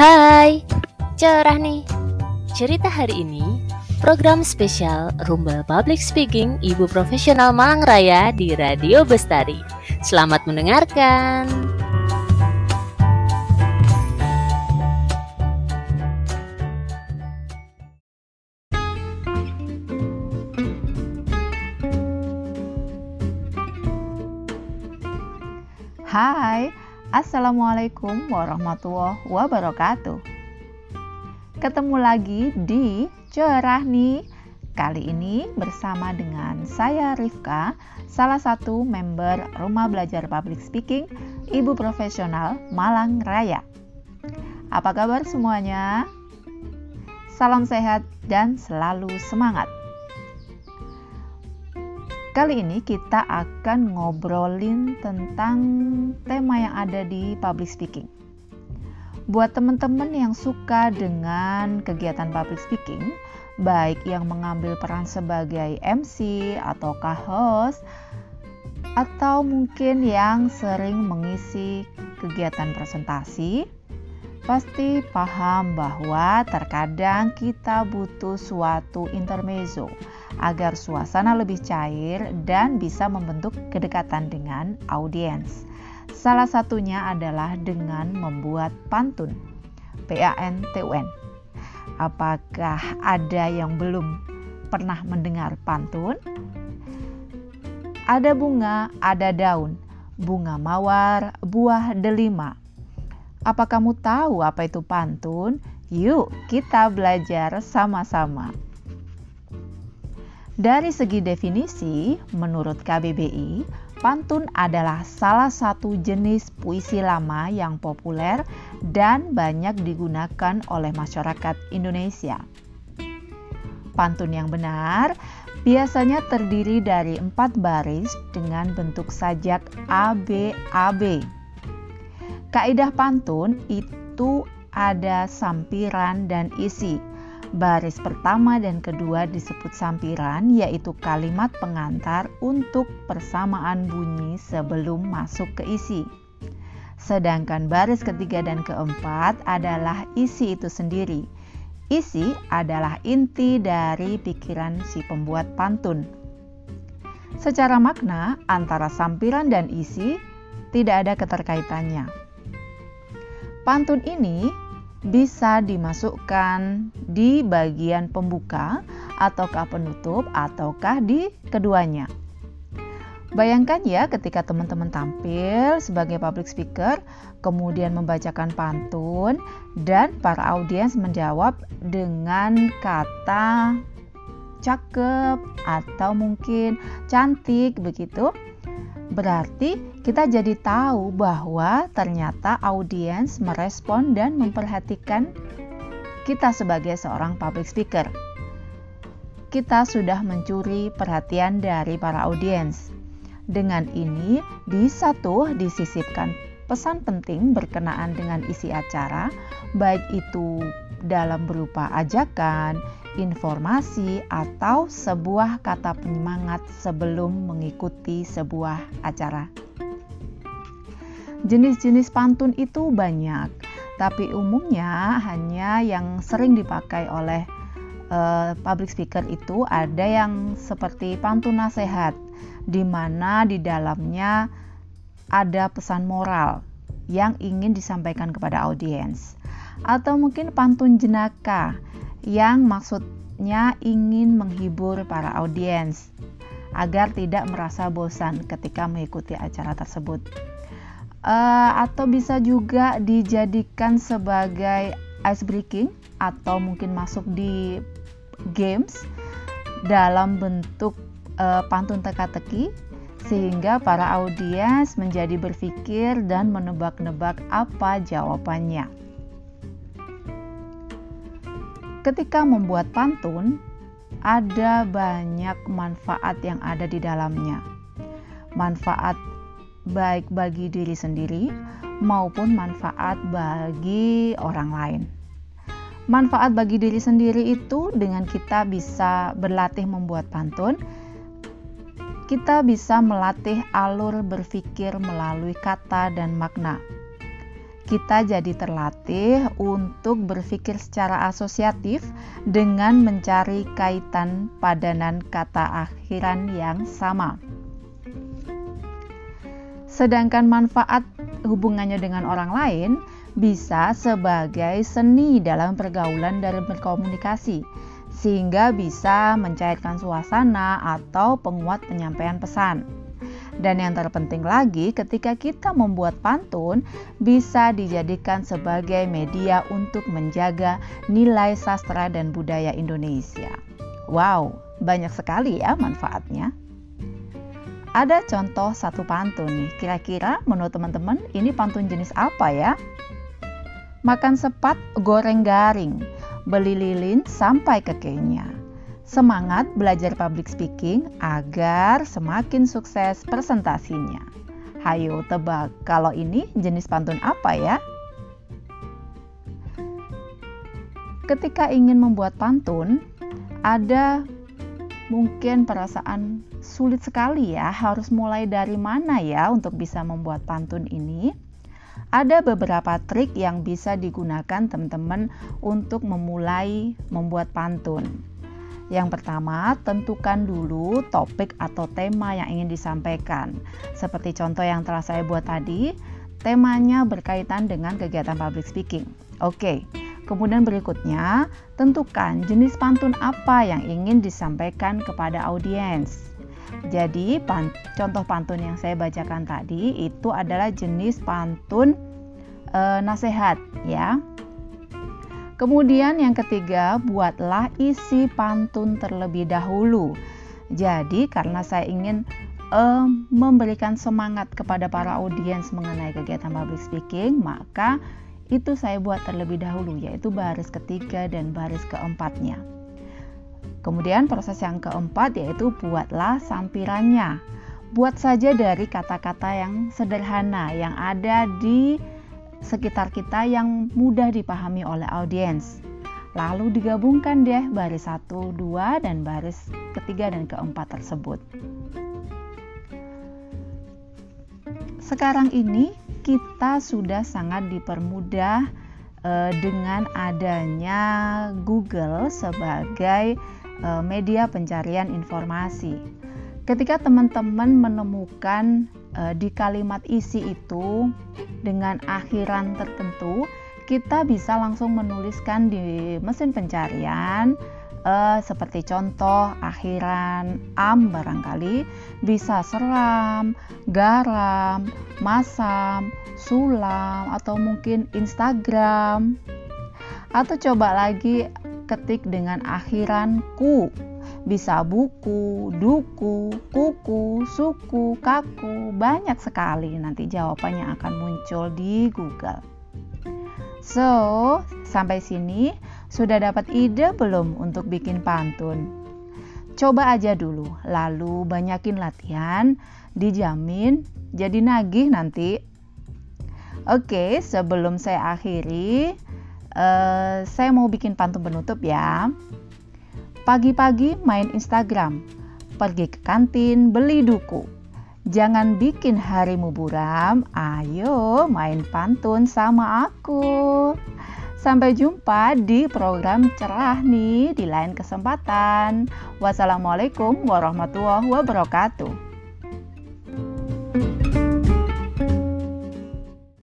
Hai, cerah nih. Cerita hari ini program spesial Rumbel Public Speaking Ibu Profesional Malang Raya di Radio Bestari. Selamat mendengarkan. Hai, Assalamualaikum warahmatullahi wabarakatuh. Ketemu lagi di Cerah nih. Kali ini bersama dengan saya Rifka, salah satu member Rumah Belajar Public Speaking Ibu Profesional Malang Raya. Apa kabar semuanya? Salam sehat dan selalu semangat. Kali ini kita akan ngobrolin tentang tema yang ada di public speaking. Buat teman-teman yang suka dengan kegiatan public speaking, baik yang mengambil peran sebagai MC ataukah host, atau mungkin yang sering mengisi kegiatan presentasi, pasti paham bahwa terkadang kita butuh suatu intermezzo agar suasana lebih cair dan bisa membentuk kedekatan dengan audiens. Salah satunya adalah dengan membuat pantun. P-A-N-T-U-N. Apakah ada yang belum pernah mendengar pantun? Ada bunga, ada daun. Bunga mawar, buah delima. Apa kamu tahu apa itu pantun? Yuk, kita belajar sama-sama. Dari segi definisi, menurut KBBI, pantun adalah salah satu jenis puisi lama yang populer dan banyak digunakan oleh masyarakat Indonesia. Pantun yang benar biasanya terdiri dari empat baris dengan bentuk sajak ABAB. Kaidah pantun itu ada sampiran dan isi Baris pertama dan kedua disebut sampiran, yaitu kalimat pengantar untuk persamaan bunyi sebelum masuk ke isi. Sedangkan baris ketiga dan keempat adalah isi itu sendiri. Isi adalah inti dari pikiran si pembuat pantun. Secara makna, antara sampiran dan isi tidak ada keterkaitannya. Pantun ini bisa dimasukkan di bagian pembuka ataukah penutup ataukah di keduanya. Bayangkan ya ketika teman-teman tampil sebagai public speaker, kemudian membacakan pantun dan para audiens menjawab dengan kata cakep atau mungkin cantik begitu. Berarti kita jadi tahu bahwa ternyata audiens merespon dan memperhatikan kita sebagai seorang public speaker. Kita sudah mencuri perhatian dari para audiens. Dengan ini bisa tuh disisipkan pesan penting berkenaan dengan isi acara, baik itu dalam berupa ajakan, informasi, atau sebuah kata penyemangat sebelum mengikuti sebuah acara. Jenis-jenis pantun itu banyak, tapi umumnya hanya yang sering dipakai oleh uh, public speaker itu ada yang seperti pantun nasihat, di mana di dalamnya ada pesan moral yang ingin disampaikan kepada audiens, atau mungkin pantun jenaka yang maksudnya ingin menghibur para audiens agar tidak merasa bosan ketika mengikuti acara tersebut. Uh, atau bisa juga dijadikan sebagai ice breaking atau mungkin masuk di games dalam bentuk uh, pantun teka-teki sehingga para audiens menjadi berpikir dan menebak-nebak apa jawabannya. Ketika membuat pantun, ada banyak manfaat yang ada di dalamnya. Manfaat baik bagi diri sendiri maupun manfaat bagi orang lain. Manfaat bagi diri sendiri itu dengan kita bisa berlatih membuat pantun, kita bisa melatih alur berpikir melalui kata dan makna kita jadi terlatih untuk berpikir secara asosiatif dengan mencari kaitan padanan kata akhiran yang sama. Sedangkan manfaat hubungannya dengan orang lain bisa sebagai seni dalam pergaulan dan berkomunikasi, sehingga bisa mencairkan suasana atau penguat penyampaian pesan. Dan yang terpenting lagi, ketika kita membuat pantun, bisa dijadikan sebagai media untuk menjaga nilai sastra dan budaya Indonesia. Wow, banyak sekali ya manfaatnya. Ada contoh satu pantun nih. Kira-kira menurut teman-teman ini pantun jenis apa ya? Makan sepat, goreng garing, beli lilin sampai ke Kenya semangat belajar public speaking agar semakin sukses presentasinya. Hayo tebak, kalau ini jenis pantun apa ya? Ketika ingin membuat pantun, ada mungkin perasaan sulit sekali ya, harus mulai dari mana ya untuk bisa membuat pantun ini? Ada beberapa trik yang bisa digunakan teman-teman untuk memulai membuat pantun. Yang pertama, tentukan dulu topik atau tema yang ingin disampaikan. Seperti contoh yang telah saya buat tadi, temanya berkaitan dengan kegiatan public speaking. Oke, kemudian berikutnya, tentukan jenis pantun apa yang ingin disampaikan kepada audiens. Jadi, pan contoh pantun yang saya bacakan tadi itu adalah jenis pantun e, nasihat ya. Kemudian yang ketiga, buatlah isi pantun terlebih dahulu. Jadi karena saya ingin uh, memberikan semangat kepada para audiens mengenai kegiatan public speaking, maka itu saya buat terlebih dahulu yaitu baris ketiga dan baris keempatnya. Kemudian proses yang keempat yaitu buatlah sampirannya. Buat saja dari kata-kata yang sederhana yang ada di sekitar kita yang mudah dipahami oleh audiens. Lalu digabungkan deh baris 1, 2, dan baris ketiga dan keempat tersebut. Sekarang ini kita sudah sangat dipermudah eh, dengan adanya Google sebagai eh, media pencarian informasi. Ketika teman-teman menemukan uh, di kalimat isi itu dengan akhiran tertentu, kita bisa langsung menuliskan di mesin pencarian uh, seperti contoh akhiran am barangkali bisa seram, garam, masam, sulam atau mungkin Instagram. Atau coba lagi ketik dengan akhiran ku bisa buku, duku, kuku, suku, kaku, banyak sekali nanti jawabannya akan muncul di Google. So, sampai sini sudah dapat ide belum untuk bikin pantun? Coba aja dulu, lalu banyakin latihan, dijamin jadi nagih nanti. Oke, sebelum saya akhiri, uh, saya mau bikin pantun penutup ya. Pagi-pagi main Instagram, pergi ke kantin beli duku. Jangan bikin harimu buram, ayo main pantun sama aku. Sampai jumpa di program cerah nih di lain kesempatan. Wassalamualaikum warahmatullahi wabarakatuh.